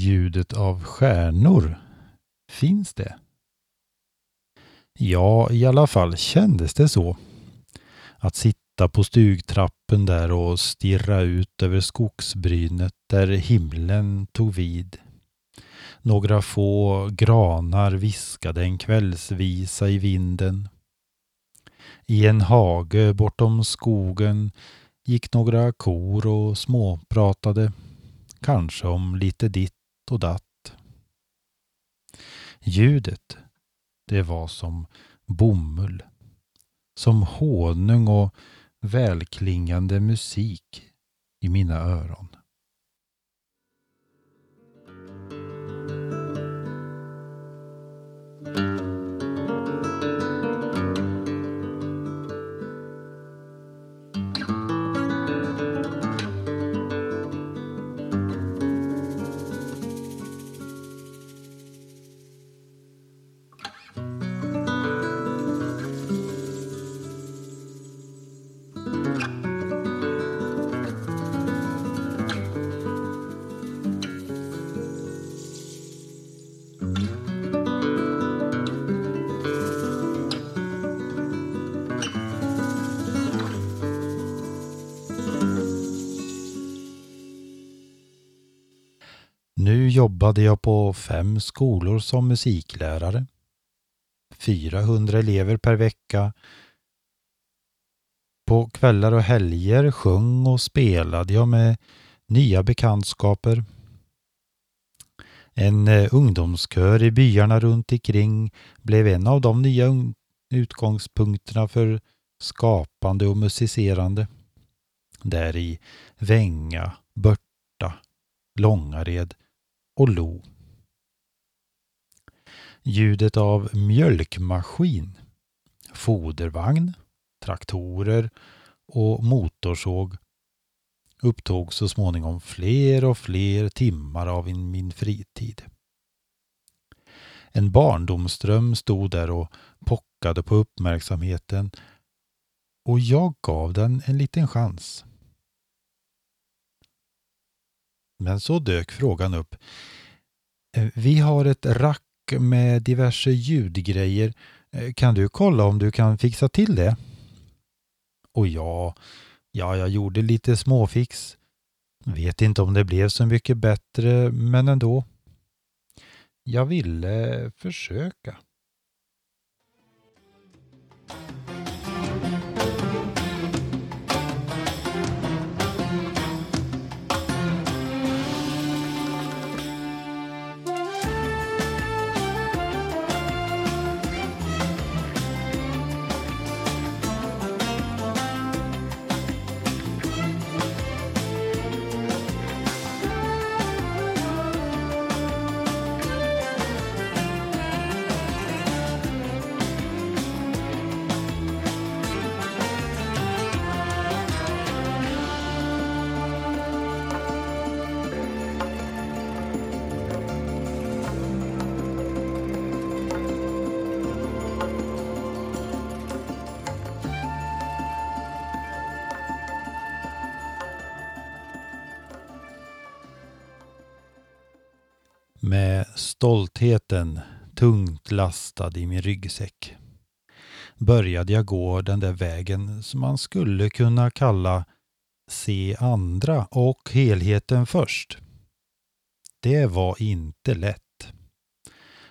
Ljudet av stjärnor, finns det? Ja, i alla fall kändes det så. Att sitta på stugtrappen där och stirra ut över skogsbrynet där himlen tog vid. Några få granar viskade en kvällsvisa i vinden. I en hage bortom skogen gick några kor och småpratade, kanske om lite ditt och datt. Ljudet, det var som bomull, som honung och välklingande musik i mina öron. Nu jobbade jag på fem skolor som musiklärare. 400 elever per vecka. På kvällar och helger sjöng och spelade jag med nya bekantskaper. En eh, ungdomskör i byarna runt omkring blev en av de nya utgångspunkterna för skapande och musicerande. Där i Vänga, Börta, Långared och lo. Ljudet av mjölkmaskin, fodervagn, traktorer och motorsåg upptog så småningom fler och fler timmar av min fritid. En barndomsdröm stod där och pockade på uppmärksamheten och jag gav den en liten chans. Men så dök frågan upp. Eh, vi har ett rack med diverse ljudgrejer. Eh, kan du kolla om du kan fixa till det? Och ja, ja, jag gjorde lite småfix. Vet inte om det blev så mycket bättre, men ändå. Jag ville försöka. Med stoltheten tungt lastad i min ryggsäck började jag gå den där vägen som man skulle kunna kalla se andra och helheten först. Det var inte lätt.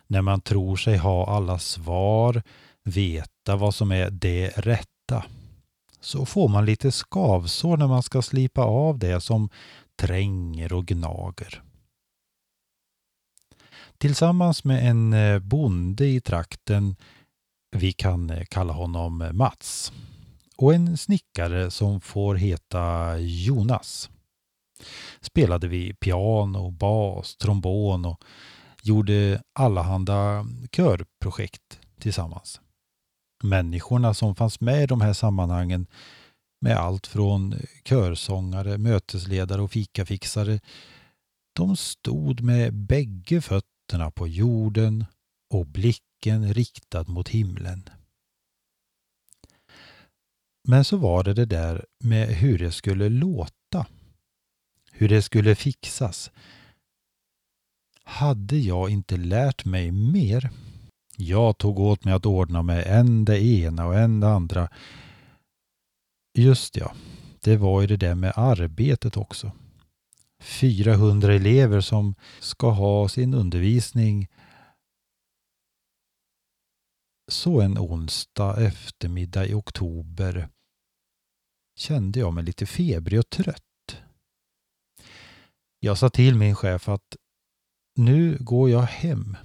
När man tror sig ha alla svar, veta vad som är det rätta, så får man lite skavsår när man ska slipa av det som tränger och gnager. Tillsammans med en eh, bonde i trakten, vi kan eh, kalla honom eh, Mats, och en snickare som får heta Jonas spelade vi piano, bas, trombon och gjorde allehanda körprojekt tillsammans. Människorna som fanns med i de här sammanhangen med allt från körsångare, mötesledare och fikafixare. De stod med bägge fötterna på jorden och blicken riktad mot himlen. Men så var det det där med hur det skulle låta. Hur det skulle fixas. Hade jag inte lärt mig mer? Jag tog åt mig att ordna med en det ena och en det andra. Just ja, det var ju det där med arbetet också. 400 elever som ska ha sin undervisning så en onsdag eftermiddag i oktober kände jag mig lite febrig och trött. Jag sa till min chef att nu går jag hem.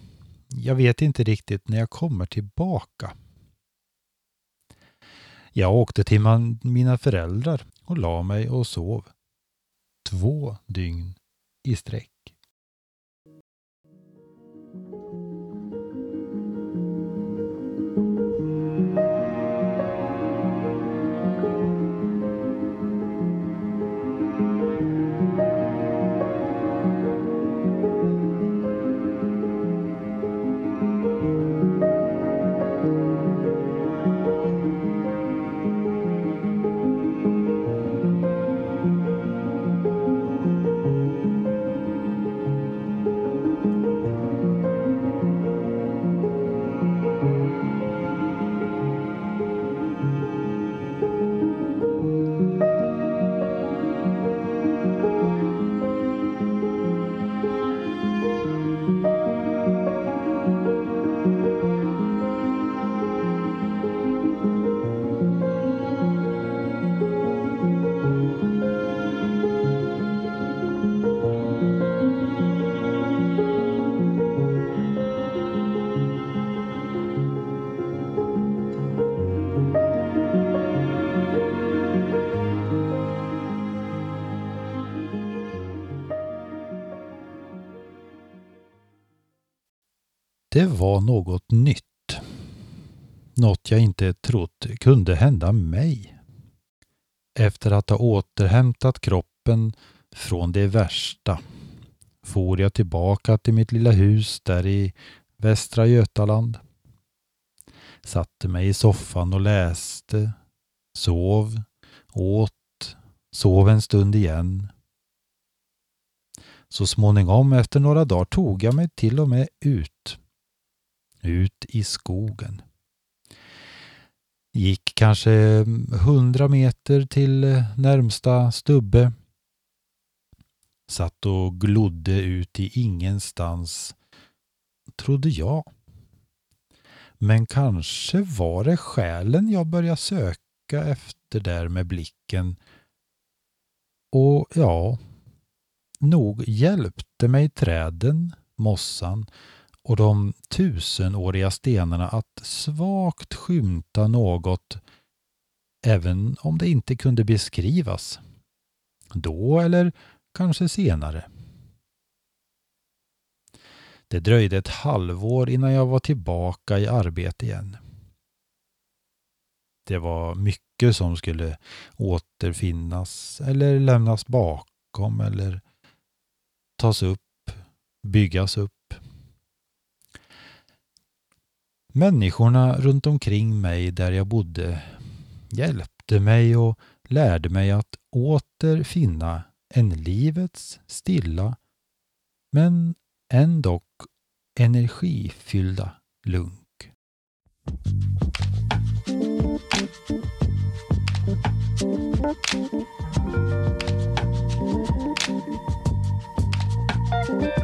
Jag vet inte riktigt när jag kommer tillbaka. Jag åkte till mina föräldrar och la mig och sov. Två dygn i sträck. Det var något nytt. Något jag inte trott kunde hända mig. Efter att ha återhämtat kroppen från det värsta for jag tillbaka till mitt lilla hus där i Västra Götaland. Satte mig i soffan och läste, sov, åt, sov en stund igen. Så småningom efter några dagar tog jag mig till och med ut ut i skogen. Gick kanske hundra meter till eh, närmsta stubbe. Satt och glodde ut i ingenstans, trodde jag. Men kanske var det själen jag började söka efter där med blicken. Och ja, nog hjälpte mig träden, mossan och de tusenåriga stenarna att svagt skymta något även om det inte kunde beskrivas. Då eller kanske senare. Det dröjde ett halvår innan jag var tillbaka i arbete igen. Det var mycket som skulle återfinnas eller lämnas bakom eller tas upp, byggas upp. Människorna runt omkring mig där jag bodde hjälpte mig och lärde mig att åter finna en livets stilla men ändock energifyllda lunk. Thank